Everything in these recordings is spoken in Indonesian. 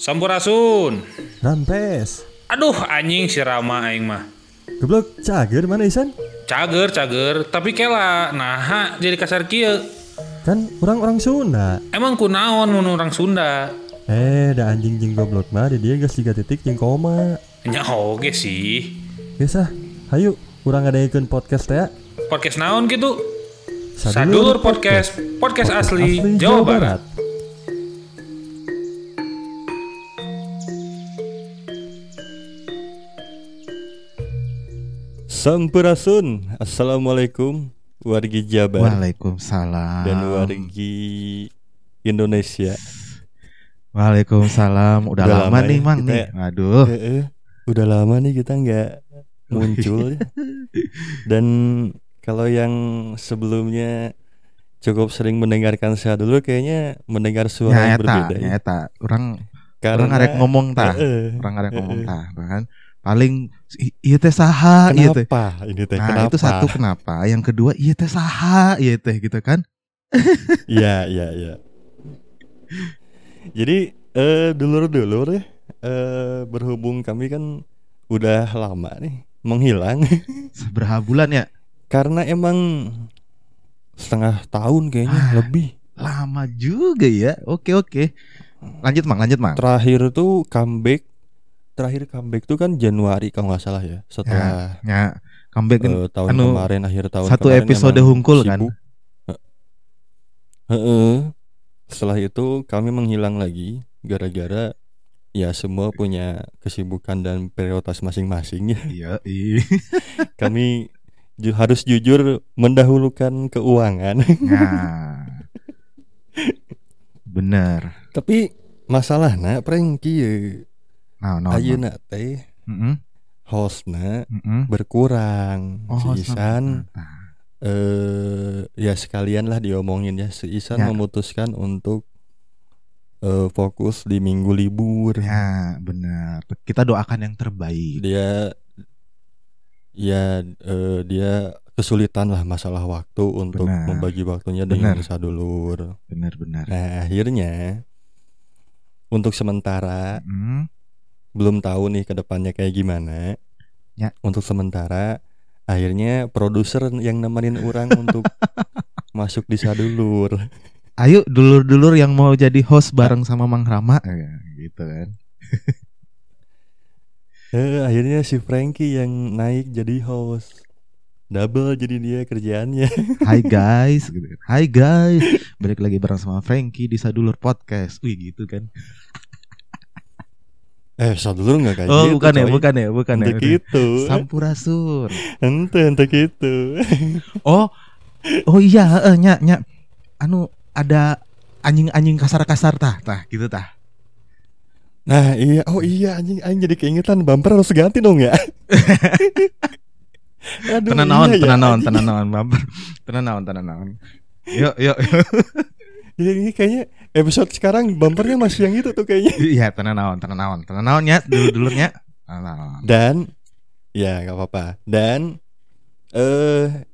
Sampurasun. Rampes. Aduh anjing si Rama aing mah. Goblok cager mana Isan? Cager, cager, tapi kela nah jadi kasar kieu. Kan orang-orang Sunda. Emang kunaon mun orang Sunda? Eh, da anjing jing goblok mah di dia geus tiga titik jeung koma. Nya oge sih. Geus ah, hayu urang ngadaikeun podcast teh. ya. Podcast naon gitu? Sadulur podcast, podcast asli Jawa Barat. Sampurasun. Assalamualaikum wargi Jabar Waalaikumsalam. dan wargi Indonesia. Waalaikumsalam. Udah, Udah lama, lama nih, ya Mang kita nih. ya. Aduh. Eh, eh, udah lama nih kita nggak muncul ya. Dan kalau yang sebelumnya cukup sering mendengarkan saya dulu kayaknya mendengar suara yang Nyata, berbeda ya. nyata. Orang Karena orang arek ngomong tah. Orang arek Eh, ngomong tah, kan. Paling iya teh saha, iya teh. Kenapa ini teh? Nah, Kenapa? itu satu kenapa. Yang kedua iya teh saha, iya teh gitu kan. Iya, iya, iya. Jadi eh dulur-dulur ya eh berhubung kami kan udah lama nih menghilang Seberapa bulan ya? karena emang setengah tahun kayaknya Ah. lebih. Lama juga ya. Oke, oke. Lanjut, Mang, lanjut, Mang. Terakhir tuh comeback terakhir comeback tuh kan Januari kalau nggak salah ya setelah Ya, comeback kan eh, tahun anu, kemarin akhir tahun satu kemarin episode hungkul kan? sibuk. He- Heeh. Setelah itu kami menghilang lagi gara-gara ya semua punya kesibukan dan prioritas masing-masing ya. Iya. Kami ju- harus jujur mendahulukan keuangan. Nah. Bener. Tapi masalahnya prank kieu. Nah, Ayeuna teh Heeh. hostna berkurang. Oh, nah. eh ya sekalian lah diomongin ya si Isan Ya. memutuskan untuk eh, fokus di minggu libur Ya, benar. Kita doakan yang terbaik. dia ya eh, dia kesulitan lah masalah waktu untuk Benar. membagi waktunya dengan Benar. sadulur Benar-benar. nah akhirnya untuk sementara Hmm. Belum tahu nih ke depannya kayak gimana Ya. untuk sementara akhirnya produser yang nemenin orang untuk masuk di sadulur Ayo dulur-dulur yang mau jadi host bareng sama Mang Rama ya, gitu kan. Eh, akhirnya si Frankie yang naik jadi host. Double jadi dia kerjaannya. Hai guys, gitu kan. Hai guys. Balik lagi bareng sama Frankie di Sadulur Podcast. Wih, gitu kan. Eh, sadulur nggak kayak Oh, gitu. bukan ya, bukan ya, bukan ya. Ente gitu. Sampurasun. Ente, ente gitu. Oh, oh iya, eh, nya, nya. Anu ada anjing-anjing kasar-kasar tah, tah, gitu tah. Nah, iya. Oh iya, anjing anjing jadi keingetan bumper harus ganti dong ya. Aduh, Tenan naon, iya ya, tenan naon, tenan naon, bumper. Tenan naon, tenan naon. Yuk, yuk, yuk. Jadi ini kayaknya episode sekarang bumpernya masih yang itu tuh kayaknya. Iya, tenan naon, tenan naon, tenan naon ya, dulu-dulunya. Tenan naon. Dan ya nggak apa-apa. Dan eh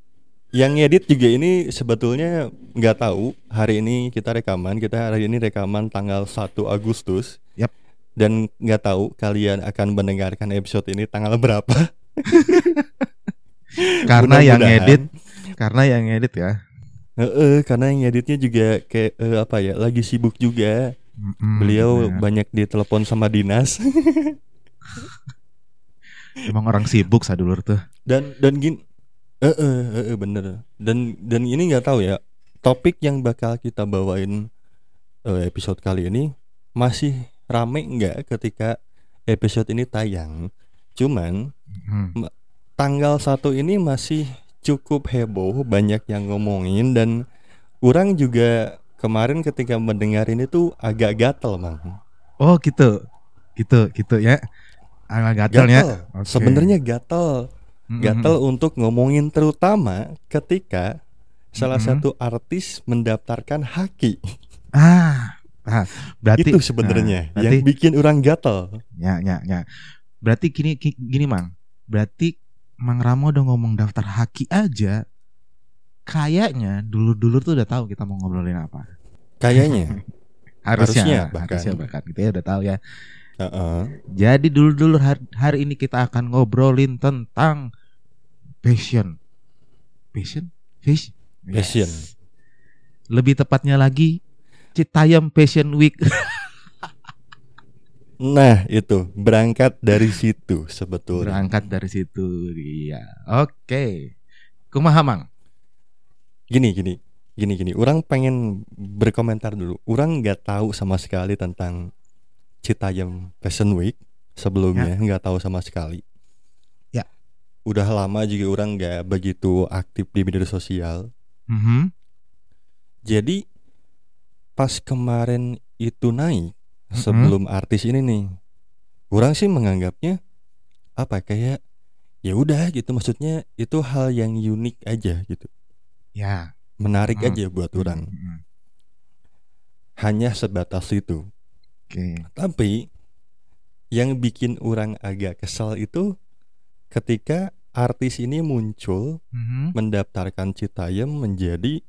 yang ngedit juga ini sebetulnya nggak tahu hari ini kita rekaman kita hari ini rekaman tanggal 1 Agustus. Yap. Dan nggak tahu kalian akan mendengarkan episode ini tanggal berapa. Karena yang ngedit, karena yang ngedit ya. Heeh, karena yang ngeditnya juga kayak eh, apa ya lagi sibuk juga. Mm-mm, Beliau bener. banyak ditelepon sama dinas. emang orang sibuk sadulur tuh. dan dan gin eh eh, eh, bener dan dan ini nggak tahu ya topik yang bakal kita bawain eh, episode kali ini masih rame nggak ketika episode ini tayang cuman Hmm. tanggal satu ini masih cukup heboh banyak yang ngomongin dan orang juga kemarin ketika mendengar ini tuh agak gatel mang Oh gitu, gitu, gitu ya. Agak gatelnya. Oke. sebenarnya gatel gatel untuk ngomongin terutama ketika salah Mhm. satu artis mendaftarkan haki Ah, ah, berarti itu sebenarnya nah, yang bikin orang gatel ya, ya, ya. Berarti gini, gi- gini mang. Berarti Mang Ramo udah ngomong daftar haki aja. Kayaknya dulu-dulu tuh udah tahu kita mau ngobrolin apa. kayaknya Harusnya, bahkan. harusnya bahkan kita ya udah tahu ya. Heeh. Jadi dulu-dulu hari, hari ini kita akan ngobrolin tentang passion. Passion? Passion. Passion. Lebih tepatnya lagi Citayam Passion Week. Nah, itu berangkat dari situ sebetulnya. Berangkat dari situ. Iya. Oke. Kumaha Mang? Gini, gini, gini, gini. Orang pengen berkomentar dulu. Orang nggak tahu sama sekali tentang Citayam Fashion Week sebelumnya, nggak tahu sama sekali. Ya. Udah lama juga orang nggak begitu aktif di media sosial. Mhm. Jadi pas kemarin itu naik Mm-mm. sebelum artis ini nih, orang sih menganggapnya apa kayak ya udah gitu maksudnya itu hal yang unik aja gitu, Ya. menarik Mm. aja buat orang. Mhm. Hanya sebatas itu. Oke. Tapi yang bikin orang agak kesal itu ketika artis ini muncul Mhm. mendaftarkan Citayam menjadi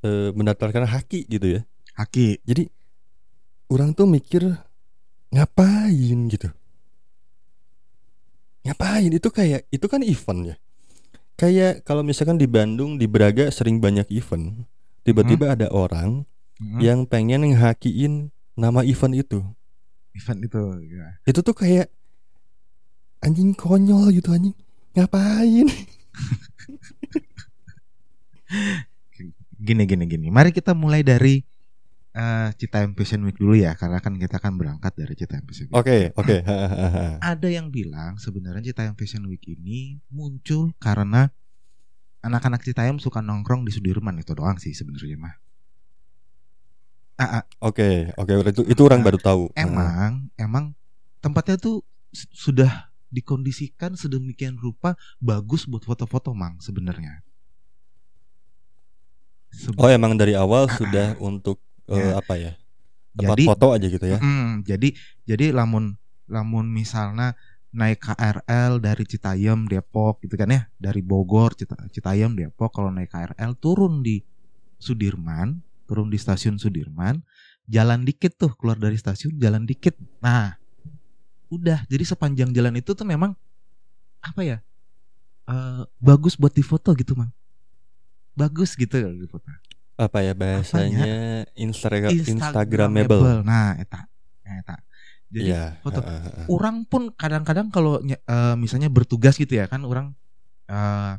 eh, mendaftarkan haki gitu ya. Haki. Jadi orang tuh mikir ngapain gitu. Ngapain itu kayak itu kan event ya. Kayak kalau misalkan di Bandung di Braga sering banyak event. Tiba-tiba ada orang Mhm. yang pengen ngehakiin nama event itu. event itu. Ya. Itu tuh kayak anjing konyol gitu anjing. Ngapain? Gini gini gini. Mari kita mulai dari eh Citayam Fashion Week dulu ya, karena kan kita akan berangkat dari Citayam Fashion Week. Oke, oke. hahaha. Ada yang bilang sebenarnya Citayam Fashion Week ini muncul karena anak-anak Citayam suka nongkrong di Sudirman itu doang sih sebenarnya mah. Ah, ah, Oke, oke. Itu itu orang baru tahu. emang emang tempatnya tuh sudah dikondisikan sedemikian rupa bagus buat foto-foto mang sebenarnya. Se- Oh, emang dari awal sudah untuk eh, Ya. apa ya? Tempat Jadi- foto aja gitu ya. Mm, jadi jadi lamun lamun misalnya naik KRL dari Citayam Depok gitu kan ya dari Bogor Cita- Citayam Depok kalau naik KRL turun di Sudirman turun di stasiun Sudirman jalan dikit tuh keluar dari stasiun jalan dikit nah udah jadi sepanjang jalan itu tuh memang apa ya eh, bagus buat difoto gitu mang bagus gitu difoto Apa ya bahasanya? Instagramable. Instagramable. nah eta eta jadi Iya. foto heeh, heeh. orang pun kadang-kadang kalau eh, misalnya bertugas gitu ya kan orang eh,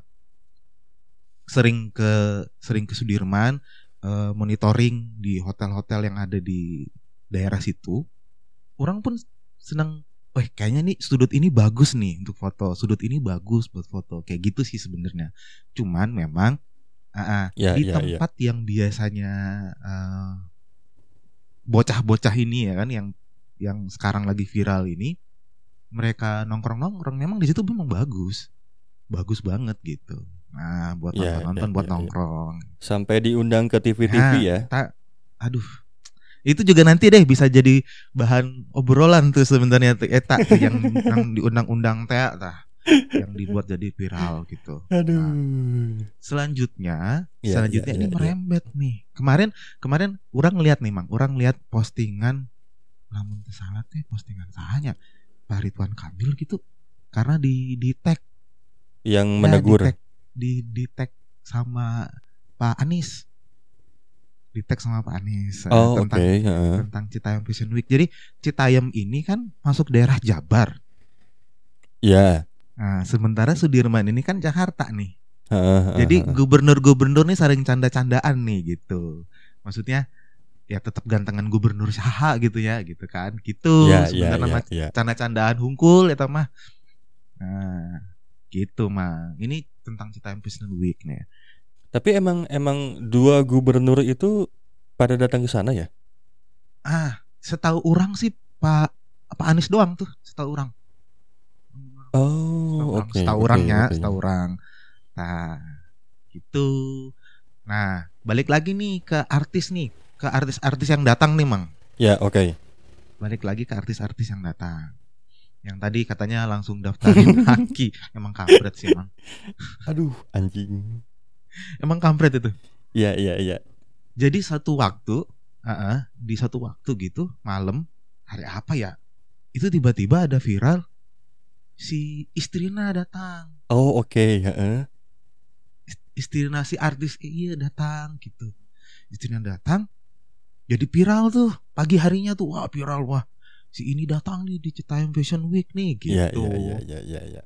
sering ke sering ke Sudirman eh, monitoring di hotel-hotel yang ada di daerah situ orang pun senang Wah kayaknya nih sudut ini bagus nih untuk foto sudut ini bagus buat foto kayak gitu sih sebenarnya cuman memang ah, ah, Ya, di ya, ya. tempat yang biasanya eh, bocah-bocah ini ya kan yang yang sekarang lagi viral ini mereka nongkrong-nongkrong memang di situ memang bagus bagus banget gitu nah buat Ya, nonton-nonton ya, buat ya, ya. nongkrong Sampai diundang ke TV-TV Nah, ya. ta- aduh itu juga nanti deh bisa jadi bahan obrolan tuh sebenarnya eta tuh yang yang diundang-undang teh tah yang dibuat jadi viral gitu Aduh. selanjutnya Iya, selanjutnya iya, ini iya. merembet nih kemarin kemarin orang lihat nih mang orang lihat postingan namun salah teh postingan sahanya Pak Ridwan Kamil gitu karena di di tag Yang ya, menegur. di tag di di tag sama Pak Anies di tag sama Pak Anies eh, Oh, tentang heeh. tentang Citayam Fashion Week jadi Citayam ini kan masuk daerah Jabar Ya. Nah sementara Sudirman ini kan Jakarta nih Jadi gubernur-gubernur nih sering canda-candaan nih gitu. Maksudnya ya tetap gantengan gubernur saha gitu ya gitu kan. Gitu ya, ya, sebenarnya ya, mah ya. canda-candaan hungkul eta mah. Nah, gitu mah. Ini tentang Citayam Fashion Week nih. Tapi emang emang dua gubernur itu pada datang ke sana ya? Ah, setahu orang sih Pak Pak Anies doang tuh, setahu orang. Oh, Setahu orang, oke. setahu oke, orangnya, oke. setahu orang. Nah, gitu. Nah, balik lagi nih ke artis nih, ke artis-artis yang datang nih, Mang. Ya, oke. balik lagi ke artis-artis yang datang. Yang tadi katanya langsung daftarin haki. Emang kampret sih emang. Aduh, anjing. Emang kampret itu. Iya, iya, iya. Jadi satu waktu Ah, ah, di satu waktu gitu malam hari apa ya? Itu tiba-tiba ada viral si istrinya datang. Oh oke, heeh. Istrinya si artis iya datang gitu. Istrinya datang jadi viral tuh pagi harinya tuh wah viral wah si ini datang nih di Citayam Fashion Week nih gitu. Iya iya iya iya iya iya.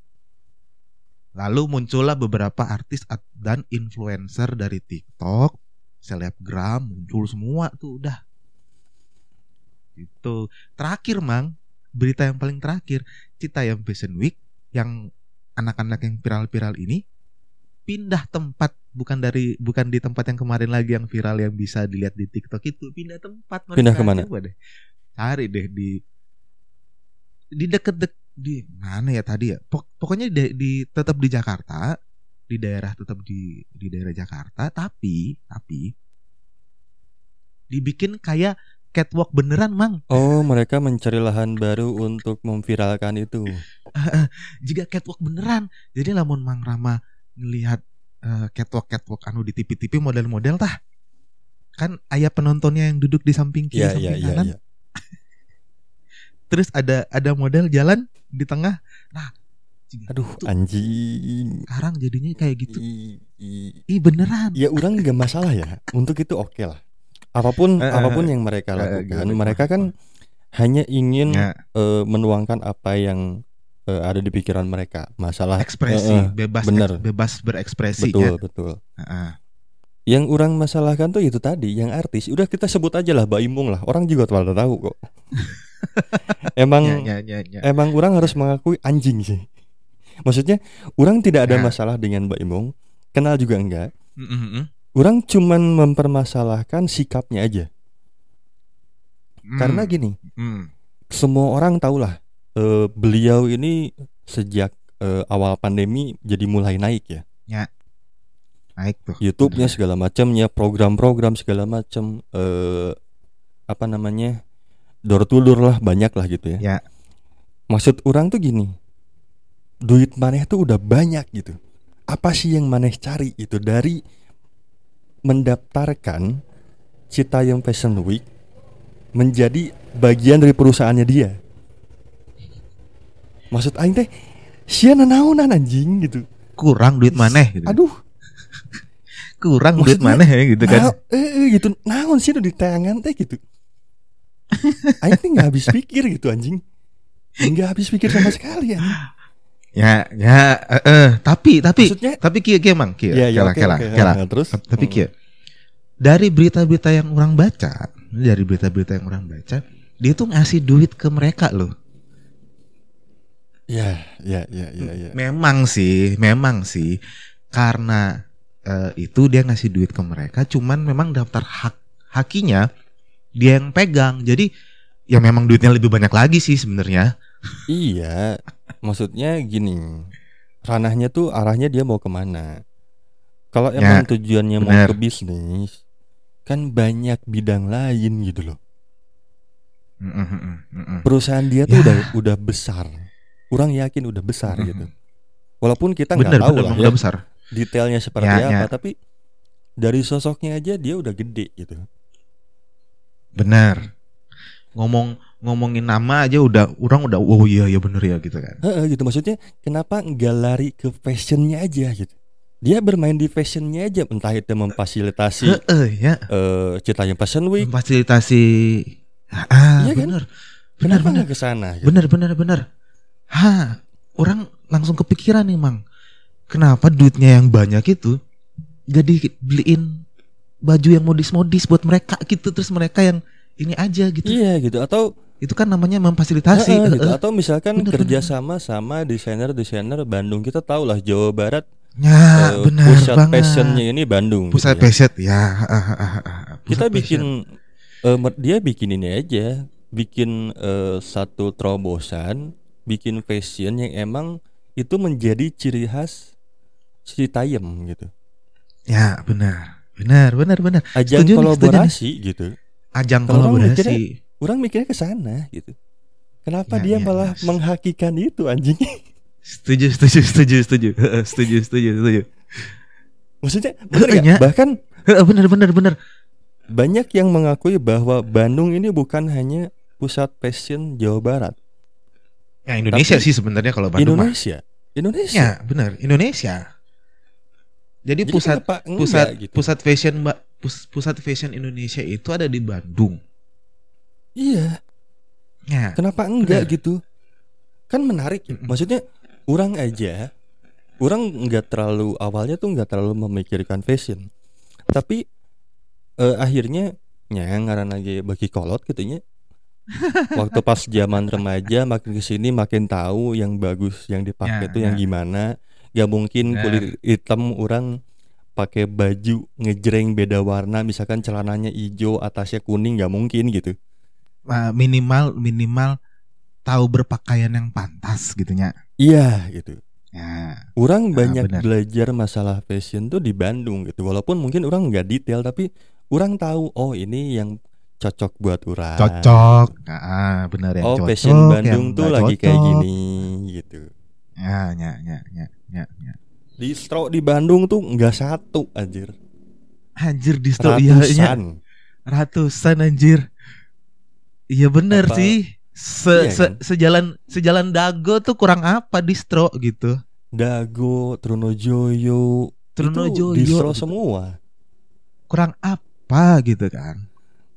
Lalu muncullah beberapa artis dan influencer dari TikTok, selebgram muncul semua tuh udah. Itu terakhir mang berita yang paling terakhir Citayam Fashion Week yang anak-anak yang viral-viral ini pindah tempat bukan dari bukan di tempat yang kemarin lagi yang viral yang bisa dilihat di TikTok itu pindah tempat mereka. Pindah ke mana? Coba deh cari deh di di deket dek di mana ya tadi ya Pok- pokoknya di, di tetap di Jakarta di daerah tetap di di daerah Jakarta tapi tapi dibikin kayak catwalk beneran mang Oh mereka mencari lahan baru untuk memviralkan itu. jika catwalk beneran jadi lamun mang Rama ngelihat eh, catwalk catwalk anu di TV-TV model-model tah kan ayah penontonnya yang duduk di samping kiri Iya samping iya iya. kanan iya. terus ada ada model jalan di tengah nah Aduh itu anjing. sekarang jadinya kayak gitu I- i- ih beneran ya orang nggak masalah ya untuk itu oke lah apa pun eh, apa pun eh. yang mereka lakukan gimana, mereka gimana? kan hanya ingin Ya, eh, menuangkan apa yang eh, ada di pikiran mereka masalah ekspresi eh, bebas bener. eks- bebas berekspresi betul ya. betul Heeh. yang orang masalahkan tuh itu tadi yang artis udah kita sebut aja lah Baimung lah orang juga pada tahu kok emang Ya, ya, ya, ya. emang orang harus mengakui anjing sih maksudnya orang tidak ada Nah. masalah dengan Baimung kenal juga enggak Mm, mm, mm. Orang cuman mempermasalahkan sikapnya aja Mm, karena gini mm. semua orang tahulah eh, beliau ini sejak eh, awal pandemi jadi mulai naik ya naik tuh YouTube-nya segala macamnya program-program segala macam eh apa namanya door to door lah banyak lah gitu ya. Ya. Maksud orang tuh gini. Duit maneh tuh udah banyak gitu. Apa sih yang maneh cari itu dari mendaftarkan Citayam Fashion Week menjadi bagian dari perusahaannya dia. Maksud aing teh sia naonan anjing gitu. kurang duit maneh gitu. Aduh, kurang duit maksudnya- maneh ya gitu kan Nah, eh, gitu. Naon sih di tangan teh gitu. Aing teh nggak habis pikir gitu anjing. Nggak habis pikir sama sekali ya. Ya ya eh, eh, tapi tapi Maksudnya? tapi kia kia mang kia ya ya kela oke kela oke. kela. Nah, terus? Tapi kia dari berita-berita yang orang baca dari berita-berita yang orang baca dia tuh ngasih duit ke mereka loh. Ya, ya, ya, ya, ya. memang sih memang sih. Karena eh, itu dia ngasih duit ke mereka cuman memang daftar hak hakinya dia yang pegang. Jadi ya memang duitnya lebih banyak lagi sih sebenarnya. Iya, maksudnya gini, ranahnya tuh arahnya dia mau ke mana. Kalau Ya, emang tujuannya mau bener. ke bisnis, kan banyak bidang lain gitu loh. Mm, mm, mm, mm, mm. Perusahaan dia tuh Ya. udah udah besar. Orang yakin udah besar gitu. Walaupun kita nggak tahu bener lah ya udah besar detailnya seperti Ya, apa, tapi dari sosoknya aja dia udah gede gitu. benar ngomong ngomongin nama aja udah orang udah oh iya ya bener ya gitu kan. Heeh, gitu. Maksudnya kenapa nggak lari ke fashionnya aja gitu. Dia bermain di fashionnya aja, entah itu memfasilitasi Heeh, ya. eh Citayam Fashion Week, memfasilitasi. Ah Iya kan? bener. Bener Kenapa bener. ke sana? gitu? bener bener bener. Ha orang langsung kepikiran nih mang. Kenapa duitnya yang banyak itu gak dibeliin baju yang modis-modis buat mereka gitu? Terus mereka yang ini aja gitu. Iya gitu. Atau itu kan namanya memfasilitasi gitu. Heeh. atau misalkan Bener, kerjasama sama desainer-desainer Bandung. Kita tahu lah Jawa Barat ya eh, benar pusat banget. fashionnya ini Bandung gitu pusat ya. fashion ya. Ah, ah. kita bikin eh, mer- dia bikin ini aja. Bikin eh, satu terobosan bikin fashion yang emang itu menjadi ciri khas Citayam gitu. Ya benar. Benar benar benar. Ajang Setuju kolaborasi gitu. Ajang Kalau orang kolaborasi orang mikirnya ke sana gitu kenapa Ya, dia ya, malah ya. menghakikan itu anjing setuju setuju setuju setuju setuju setuju setuju maksudnya bener nya. bahkan Heeh, benar benar benar banyak yang mengakui bahwa Bandung ini bukan hanya pusat fashion Jawa Barat. Ya Indonesia Tapi- sih sebenarnya kalau Bandung mah. Indonesia. Indonesia. Ya, benar, Indonesia. Jadi, Jadi pusat kenapa enggak pusat gitu? pusat fashion pusat fashion Indonesia itu ada di Bandung. Iya, Ya. kenapa enggak Bener. gitu? Kan menarik ya. Maksudnya orang aja orang nggak terlalu awalnya tuh nggak terlalu memikirkan fashion. Tapi eh, akhirnya ya ngaran lagi bagi kolot gitu nya. Waktu pas zaman remaja makin ke sini makin tahu yang bagus yang dipakai Ya, tuh yang ya. gimana. Gak mungkin kulit hitam orang pakai baju ngejreng beda warna misalkan celananya hijau atasnya kuning nggak mungkin gitu. Uh, minimal minimal tahu berpakaian yang pantas gitu nya. Iya gitu. Ya. Orang Ah, banyak benar. belajar masalah fashion tuh di Bandung gitu. Walaupun mungkin orang nggak detail tapi orang tahu oh ini yang cocok buat orang. Cocok. Ah, benar yang Oh cocok. fashion Bandung tuh lagi kayak cocok. gini gitu. Ya, ya, ya, ya, ya, ya. Distro di Bandung tuh nggak satu anjir. Anjir distro iya, iya. Ratusan. ratusan anjir. Iya bener Apa- sih. Se, Iya se- kan? sejalan sejalan dago tuh kurang apa distro gitu. Dago, Trunojoyo, Trunojoyo itu distro gitu. semua. kurang apa gitu kan.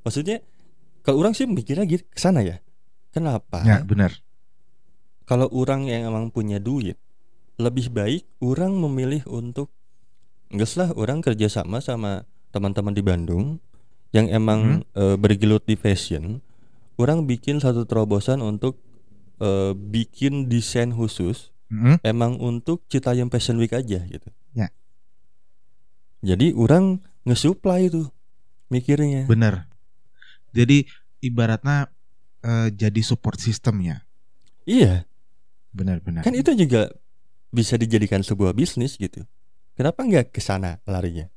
Maksudnya kalau orang sih mikirnya gitu ke sana ya. Kenapa? Ya bener. kalau orang yang emang punya duit lebih baik orang memilih untuk enggak lah orang kerjasama sama teman-teman di Bandung yang emang eh, bergelut di fashion orang bikin satu terobosan untuk eh, bikin desain khusus Mm-mm. emang untuk Citayam Fashion Week aja gitu Ya. jadi orang ngesupply tuh mikirnya Bener. Jadi ibaratnya eh, jadi support sistemnya. iya Benar-benar. kan itu juga bisa dijadikan sebuah bisnis gitu kenapa nggak ke sana larinya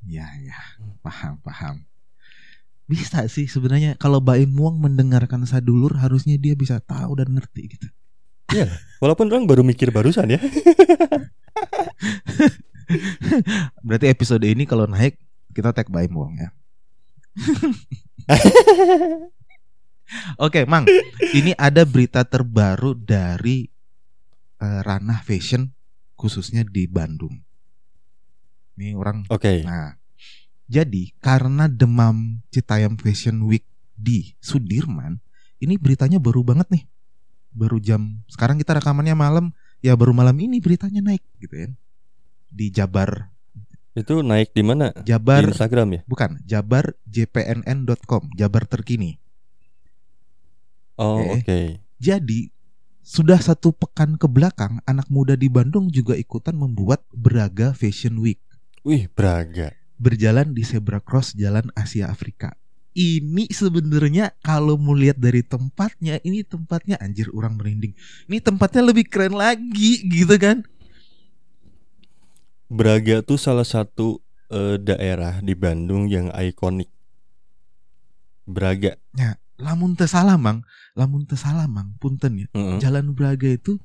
Ya, ya. Paham, paham. Bisa sih sebenarnya kalau Baim Muang mendengarkan sadulur harusnya dia bisa tahu dan ngerti gitu. Walaupun orang baru mikir barusan ya. Berarti episode ini kalau naik kita tag Baim Muang ya. Oke, Mang. Ini ada berita terbaru dari eh, ranah fashion khususnya di Bandung. Ini orang Oke. Nah, jadi karena demam Citayam Fashion Week di Sudirman, ini beritanya baru banget nih. Baru jam sekarang kita rekamannya malam, ya baru malam ini beritanya naik gitu ya. Di Jabar, Itu naik di mana? Di Jabar Instagram ya? bukan, Jabar jpnn.com, Jabar terkini. Oh, Oke. oke. Jadi sudah satu pekan ke belakang, anak muda di Bandung juga ikutan membuat Braga Fashion Week. Wih, Braga. Berjalan di zebra cross jalan Asia Afrika. Ini sebenarnya kalau mau lihat dari tempatnya, ini tempatnya anjir orang merinding. Ini tempatnya lebih keren lagi gitu kan. Braga tuh salah satu eh, daerah di Bandung yang ikonik. Braga. Lamun teu salah mang, lamun teu salah mang, punten ya. Heeh. Jalan Braga itu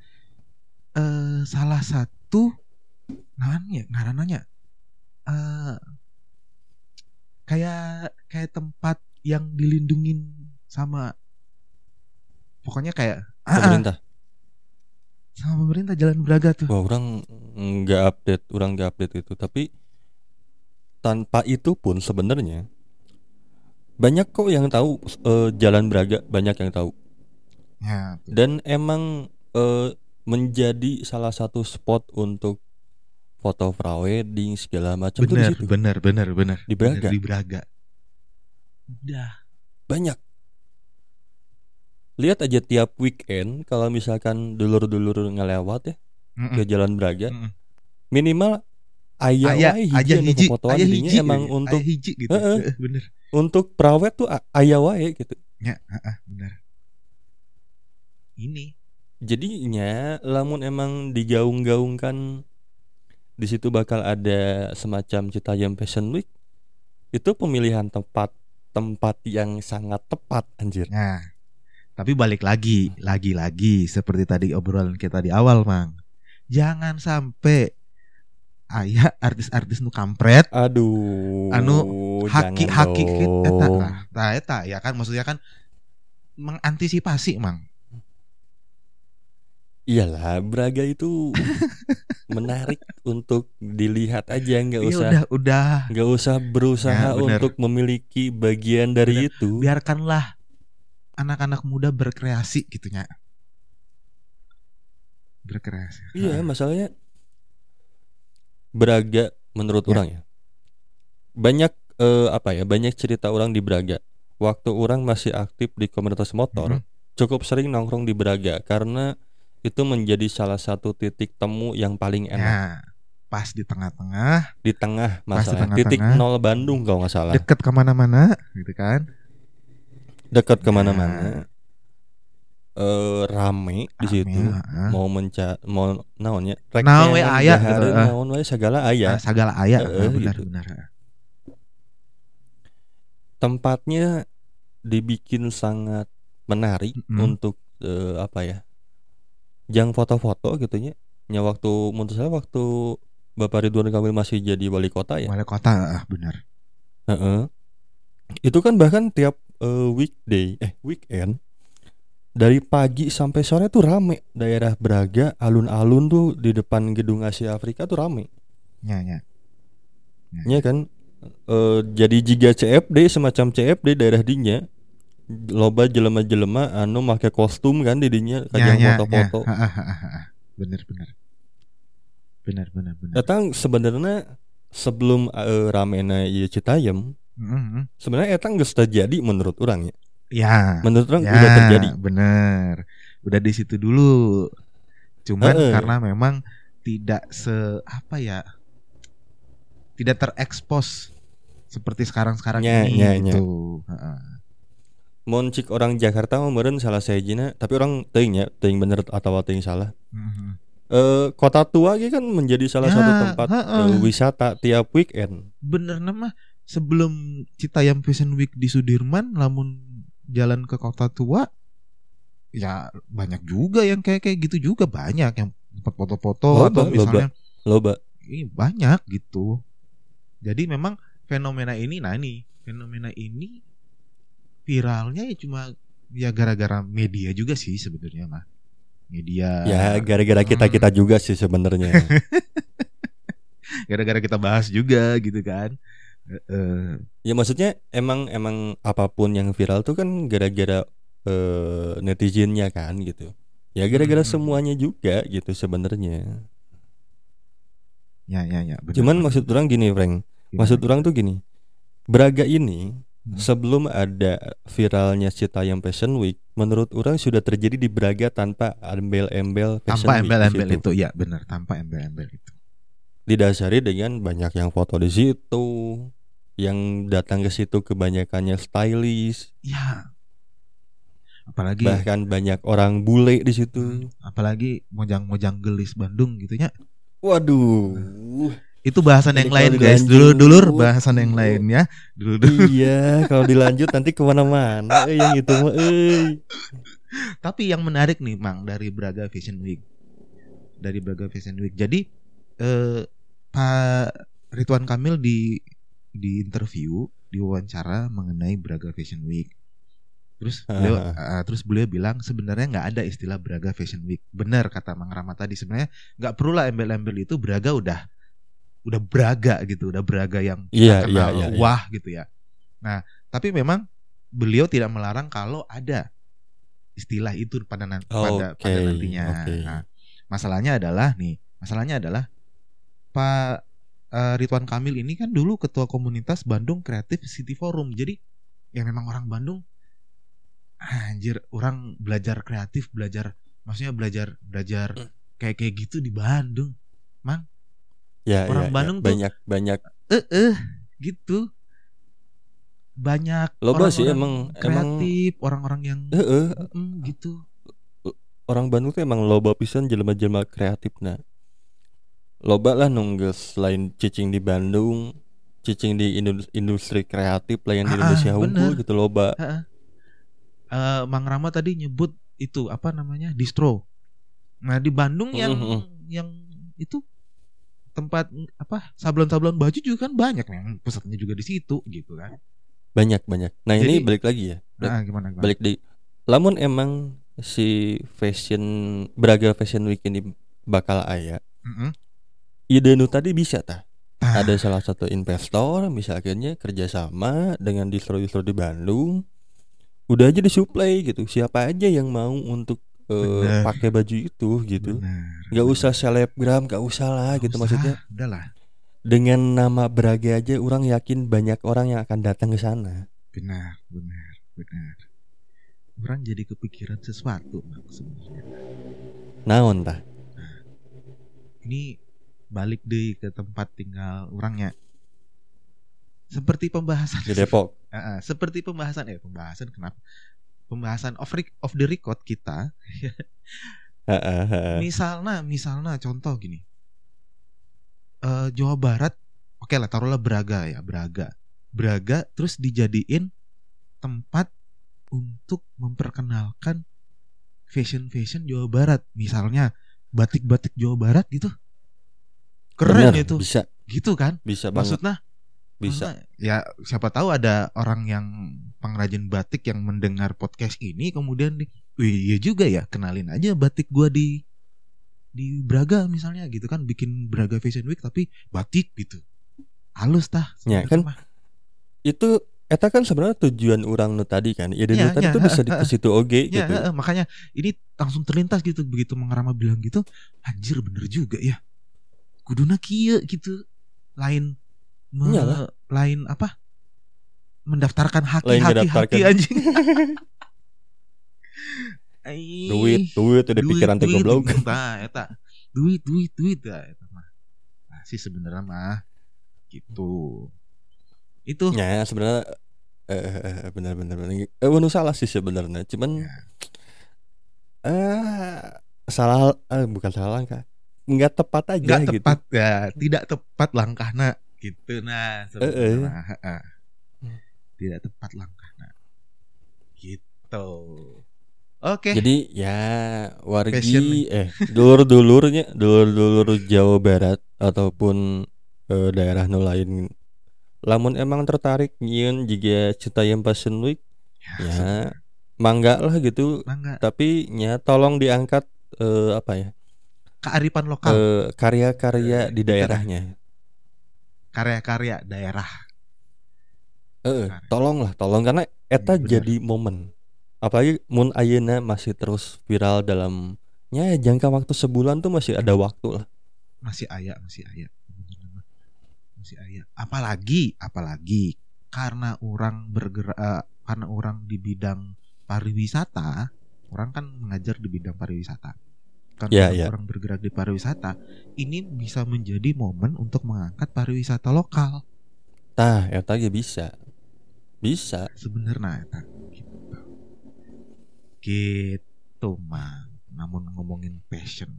eh salah satu namanya ngarananya eh kayak kayak tempat yang dilindungin sama pokoknya kayak ah, ah, Pemerintah. sama pemerintah Jalan Braga tuh. Wah, orang nggak update, orang nggak update itu. Tapi tanpa itu pun sebenarnya banyak kok yang tahu eh, Jalan Braga, banyak yang tahu. Ya, dan emang eh, menjadi salah satu spot untuk foto prawedding segala macam tuh di bener, situ bener, bener, bener. Di Braga? Bener, di Braga. Udah. banyak lihat aja tiap weekend kalau misalkan dulur-dulur ngelewat ya Mm-mm. ke Jalan Braga Mm-mm. minimal ayah Ayah, hiji ayah hiji, fotoan ayah hiji, emang untuk ayah hiji gitu. Heeh. Eh, Bener. untuk prawed tuh ayah wae gitu Ya, ah, ah, bener. Ini jadinya lamun emang digaung-gaungkan di situ bakal ada semacam Citayam Fashion Week. Itu pemilihan tempat tempat yang sangat tepat anjir. Nah, tapi balik lagi, lagi-lagi seperti tadi obrolan kita di awal, Mang. Jangan sampai aya artis-artis nu kampret Aduh. Anu, haki jangan haki kit eta nah, nah eta ya kan? Maksudnya kan mengantisipasi mang Iyalah, Braga itu menarik untuk dilihat aja, nggak Iya, usah udah udah nggak usah berusaha Ya, bener. untuk memiliki bagian dari itu. biarkanlah anak-anak muda berkreasi gitunya berkreasi Iya, masalahnya Braga menurut Ya. orang ya. Banyak eh, apa ya? Banyak cerita orang di Braga. Waktu orang masih aktif di komunitas motor, Mhm. cukup sering nongkrong di Braga karena itu menjadi salah satu titik temu yang paling enak. Ya pas di tengah-tengah. Di tengah di masalah tengah-tengah. titik nol Bandung kalau nggak salah. Deket ke mana-mana gitu kan? Dekat Ya. ke mana-mana eh rame di situ. mau menca mau naonnya Naon we aya gitu, naon we segala aya. Ah, segala aya benar gitu. benar tempatnya dibikin sangat menarik Mm-mm. untuk eh, apa ya jang foto-foto gitu nya nya waktu menurut saya waktu Bapak Ridwan Kamil masih jadi wali kota ya. Wali kota ah, benar Heeh. itu kan bahkan tiap eh, weekday eh weekend dari pagi sampai sore tuh rame. Daerah Braga alun-alun tuh di depan gedung Asia Afrika tuh rame. Ya ya. Ya kan? Eh, jadi jika CFD semacam CFD daerah dinya loba jelema-jelema anu make kostum kan di dinya ya kajang ya foto-foto ya. Benar benar benar benar benar datang sebenarnya sebelum eh, ramena ieu Citayam Mm-mm. sebenarnya eta geus terjadi menurut orang ya ya menurut orang ya udah terjadi benar udah di situ dulu cuman Heeh. karena memang tidak se apa ya tidak terekspos seperti sekarang-sekarang Nya, ini nya. gitu Heeh. Mun cik orang Jakarta mah meureun salah sejina tapi orang teuing ya bener atau teuing salah. Mhm. eh kota tua ge kan menjadi salah Ya, satu tempat eh, wisata tiap weekend. Bener nama sebelum Citayam Fashion Week di Sudirman lamun jalan ke kota tua ya banyak juga yang kayak kayak gitu juga banyak yang tempat foto-foto Loba, atau misalnya loba. Ih, banyak gitu. Jadi memang fenomena ini nah ini fenomena ini viralnya ya cuma ya gara-gara media juga sih sebenarnya mah media ya gara-gara kita kita Hmm. juga sih sebenarnya gara-gara kita bahas juga gitu kan Heeh. ya maksudnya emang emang apa pun yang viral tuh kan gara-gara eh, netizennya kan gitu ya gara-gara Hmm. semuanya juga gitu sebenarnya ya ya ya bener, cuman maksud orang gini Frank Gimana? maksud orang tuh gini Braga ini Hmm. sebelum ada viralnya Citayam Fashion Week menurut orang sudah terjadi di Braga tanpa embel-embel Fashion tanpa Week di embel-embel itu ya benar tanpa embel-embel itu. Didasari dengan banyak yang foto di situ yang datang ke situ kebanyakannya stylish. Ya apalagi bahkan banyak orang bule di situ. Hmm, apalagi mojang-mojang gelis Bandung gitu ya. Waduh itu bahasan yang lain guys. dulu dulur bahasan yang lain ya. Dulu dulu iya kalau dilanjut nanti ke mana-mana. Eh, yang itu mah eh. tapi yang menarik nih mang dari Braga Fashion Week. Dari Braga Fashion Week. Jadi eh, Pak Ridwan Kamil di di interview diwawancara mengenai Braga Fashion Week. Terus beliau ah, terus beliau bilang sebenarnya nggak ada istilah Braga Fashion Week. Benar kata Mang Rama tadi. Sebenarnya nggak perlu lah embel-embel itu. Braga udah udah Braga gitu udah Braga yang kita kenal iya, iya, iya. wah gitu ya nah tapi memang beliau tidak melarang kalau ada istilah itu pada nan- pada, Oke, pada nantinya oke. Nah, masalahnya adalah nih masalahnya adalah Pak eh, Ridwan Kamil ini kan dulu ketua komunitas Bandung Creative City Forum jadi ya memang orang Bandung anjir orang belajar kreatif belajar maksudnya belajar belajar Hmm. kayak kayak gitu di Bandung ya, Orang ya, ya. Bandung tuh- banyak banyak. Eh eh gitu. Banyak Loba sih, emang- kreatif orang-orang yang eh, eh, Mm, gitu. Orang Bandung tuh emang loba pisan jelema-jelema kreatif nah. Loba lah nunggus selain cicing di Bandung cicing di indu- industri kreatif lah yang di Ah, Indonesia ah, unggul gitu loba. Eh, Mang Rama tadi nyebut itu apa namanya distro. Nah di Bandung yang Mhm. yang itu tempat apa sablon-sablon baju juga kan banyak yang pusatnya juga di situ gitu kan. banyak banyak nah ini Jadi- balik lagi ya Balik- Nah, gimana gimana? balik di lamun emang si fashion Braga Fashion Week ini bakal aya Mm-mm. ide nu tadi bisa tah Ah, ada salah satu investor misalnya kerjasama dengan distro-distro di Bandung udah aja disuplai gitu siapa aja yang mau untuk eh, Bener. pakai baju itu gitu benar. nggak usah selebgram nggak usah lah Nggak gitu usah, maksudnya Udahlah, dengan nama Braga aja orang yakin banyak orang yang akan datang ke sana benar, benar, benar. Orang jadi kepikiran sesuatu Bang, sebenarnya. naon tah Ini balik deh ke tempat tinggal orangnya. Seperti pembahasan di Depok ah, seperti pembahasan eh pembahasan kenapa? Pembahasan off, off the record kita Heeh, heeh. misalnya misalnya contoh gini. Eh Jawa Barat oke lah taruhlah Braga ya Braga. Braga terus dijadiin tempat untuk memperkenalkan fashion fashion Jawa Barat. Misalnya batik-batik Jawa Barat gitu. Keren Bener, itu. bisa. Gitu kan? Bisa banget. Maksudnya bisa. Ya siapa tahu ada orang yang pengrajin batik yang mendengar podcast ini kemudian di Wih, iya juga ya kenalin aja batik gua di di Braga misalnya gitu kan bikin Braga Fashion Week tapi batik gitu. Halus tah. Ya, sebenarnya kan mah. itu eta kan sebenarnya tujuan orang nu tadi kan ide Ya, tadi ya, tuh bisa di ke situ oge ya gitu. heeh, makanya ini langsung terlintas gitu begitu mengerama bilang gitu anjir bener juga ya. Kuduna kieu gitu. Lain me- Iyalah. lain apa? Mendaftarkan haki Lain haki anjing. Duit duit udah pikiran teh duit, goblok. Nah, eta. Duit, duit, duit ya eta mah. Nah, sih sebenarnya mah gitu. Itu. Ya sebenarnya eh benar benar benar. Eh nu salah sih sebenarnya. Cuman Ya. eh salah eh, bukan salah langkah. Nggak tepat aja nggak gitu. tepat ya, tidak tepat langkahna gitu. Nah sebenarnya mah, heeh. Tidak tepat langkahna. Gitu. Oke. jadi ya wargi eh dulur dulurnya dulur dulur Jawa Barat ataupun eh, daerah nu lain. Lamun emang tertarik nyiun jika Citayam Fashion Week ya mangga lah gitu. Mangga. Tapi ya tolong diangkat eh, apa ya? Kearifan lokal, eh, karya-karya di daerahnya karya-karya daerah. Eh, Karya. tolong lah, tolong karena eta benar. jadi momen. Apalagi mun ayeuna masih terus viral dalam ya jangka waktu sebulan tuh masih ada waktu lah. masih aya masih aya Bener mah. masih aya apalagi apalagi karena orang bergerak eh, karena orang di bidang pariwisata orang kan mengajar di bidang pariwisata kan Ya, orang, ya. orang bergerak di pariwisata ini bisa menjadi momen untuk mengangkat pariwisata lokal Tah, eta ge bisa. Bisa. sebenarnya eta gitu gitu mang namun ngomongin passion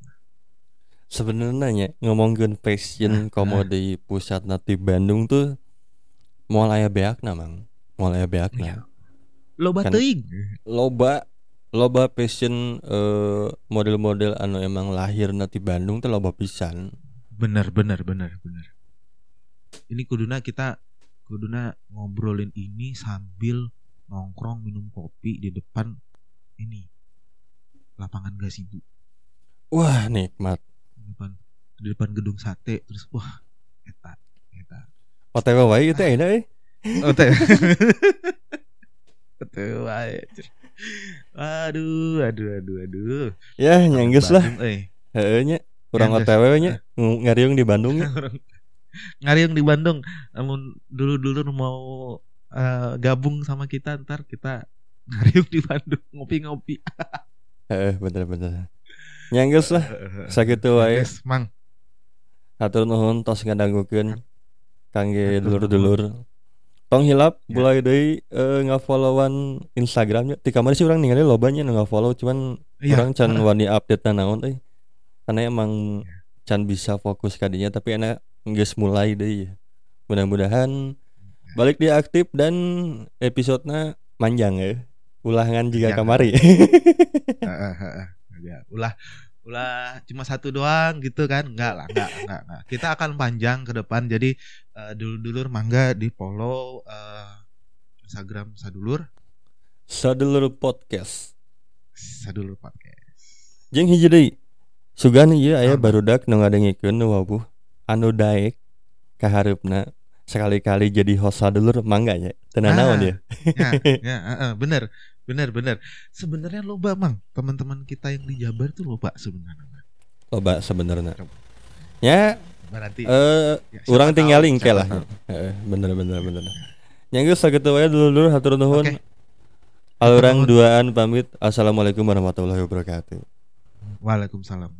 Sebenarnya nya, ngomongin fashion komo di pusat nanti Bandung tuh mulai beakna mang. Mulai Iya. beakna. loba Kan- teuing Loba loba fashion eh, model-model anu emang lahir nanti Bandung tuh loba pisan. bener bener bener bener ini kuduna kita kuduna ngobrolin ini sambil nongkrong minum kopi di depan ini lapangan gasibu Wah, nikmat. di depan di depan gedung sate terus wah eta eta OTW wae itu enak eh. teh Betul, aduh aduh aduh aduh Ya, nyanggeus lah. Eh. Heeh nya. Urang Nyanggeus. OTW nya ng- ngariung di Bandung ngariung di Bandung namun dulu dulu mau eh, gabung sama kita ntar kita ngariung di Bandung ngopi-ngopi Heeh, bener-bener. Nyanggeus lah. Sakitu wae. Mang Hatur nuhun tos ngadangukeun kangge Hatur dulur-dulur. Tong hilap Ya. mulai deui eh, ngafollowan Instagramnya. Ti kamari sih urang ningali lobanya nu ngafollow cuman Iya, urang can wani update naon euy. Karena emang Ya. can bisa fokus kadinya tapi enak geus mulai deui. Mudah-mudahan Ya. balik dia aktif dan episodenya manjang ya. Ulangan jika kamari. Heeh, heeh. Ya, ulah ulah cuma satu doang gitu kan enggak lah enggak enggak, enggak. kita akan panjang ke depan jadi uh, dulur-dulur mangga di follow uh, Instagram sadulur Sadulur podcast. sadulur podcast Jeung hiji deui. Sugan ieu aya barudak nu ngadengikeun nu wabuh anu daek ka hareupna sekali-kali jadi host sadulur mangga. Teu Ah. naon ya. ya, ya uh, uh, bener bener bener sebenarnya loba mang teman-teman kita yang di Jabar tuh loba sebenarnya Loba sebenarnya. Ya, berarti eh ya, tinggalin ke siapa lah. Heeh, bener bener bener. Yang geus sakitu wae dulur hatur nuhun. Oke. Alurang duaan pamit. Assalamualaikum warahmatullahi wabarakatuh. Waalaikumsalam